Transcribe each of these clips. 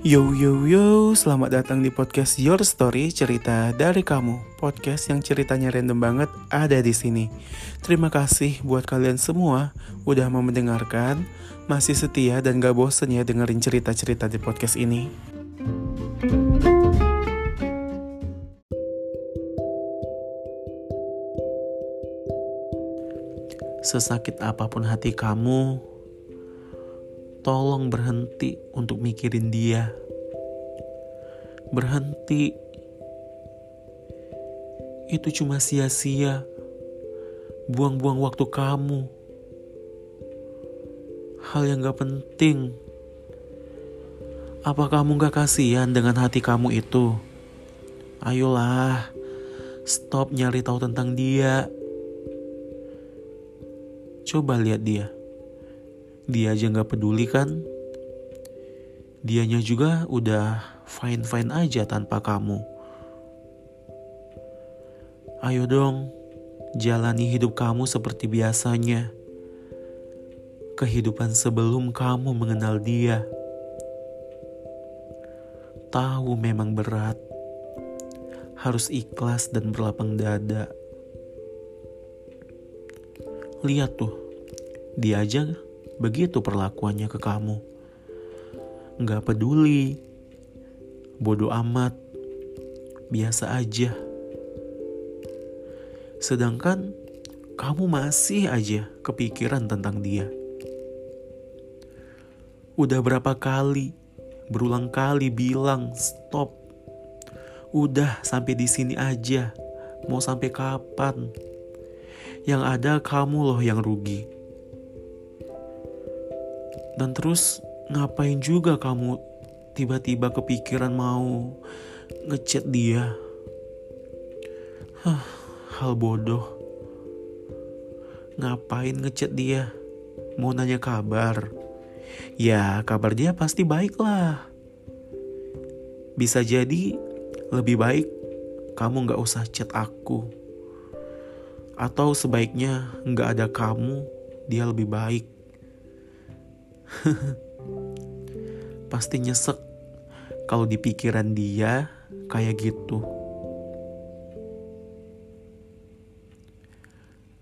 Yo yo yo, selamat datang di podcast Your Story Cerita dari kamu. Podcast yang ceritanya random banget ada di sini. Terima kasih buat kalian semua udah mau mendengarkan, masih setia dan gak bosen ya dengerin cerita-cerita di podcast ini. Sesakit apa pun hati kamu, tolong berhenti untuk mikirin dia. Berhenti. Itu cuma sia-sia. Buang-buang waktu kamu. Hal yang gak penting. Apa kamu gak kasihan dengan hati kamu itu? Ayolah, stop nyari tahu tentang dia. Coba lihat dia dia aja nggak peduli kan? Dianya juga udah fine-fine aja tanpa kamu. Ayo dong, jalani hidup kamu seperti biasanya. Kehidupan sebelum kamu mengenal dia. Tahu memang berat. Harus ikhlas dan berlapang dada. Lihat tuh, dia aja begitu perlakuannya ke kamu. Gak peduli, bodoh amat, biasa aja. Sedangkan kamu masih aja kepikiran tentang dia. Udah berapa kali, berulang kali bilang stop. Udah sampai di sini aja. Mau sampai kapan? Yang ada kamu loh yang rugi. Dan terus ngapain juga kamu tiba-tiba kepikiran mau ngechat dia? Hah, hal bodoh. Ngapain ngechat dia? Mau nanya kabar? Ya, kabar dia pasti baik lah. Bisa jadi lebih baik kamu gak usah chat aku. Atau sebaiknya gak ada kamu, dia lebih baik. Pasti nyesek kalau di pikiran dia kayak gitu.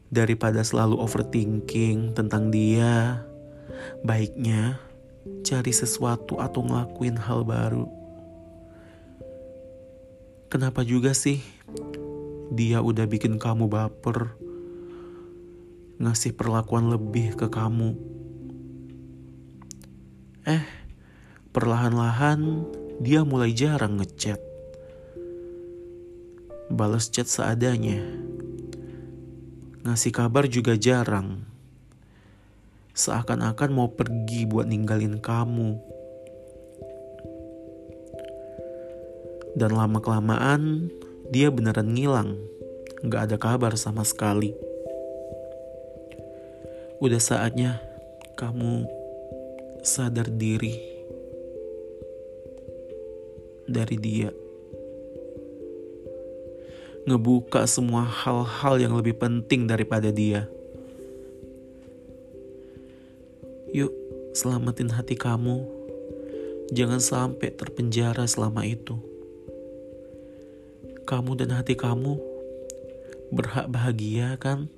Daripada selalu overthinking tentang dia, baiknya cari sesuatu atau ngelakuin hal baru. Kenapa juga sih dia udah bikin kamu baper, ngasih perlakuan lebih ke kamu? Eh, perlahan-lahan dia mulai jarang ngechat. Balas chat seadanya. Ngasih kabar juga jarang. Seakan-akan mau pergi buat ninggalin kamu. Dan lama-kelamaan dia beneran ngilang. Gak ada kabar sama sekali. Udah saatnya kamu sadar diri dari dia. Ngebuka semua hal-hal yang lebih penting daripada dia. Yuk, selamatin hati kamu. Jangan sampai terpenjara selama itu. Kamu dan hati kamu berhak bahagia, kan?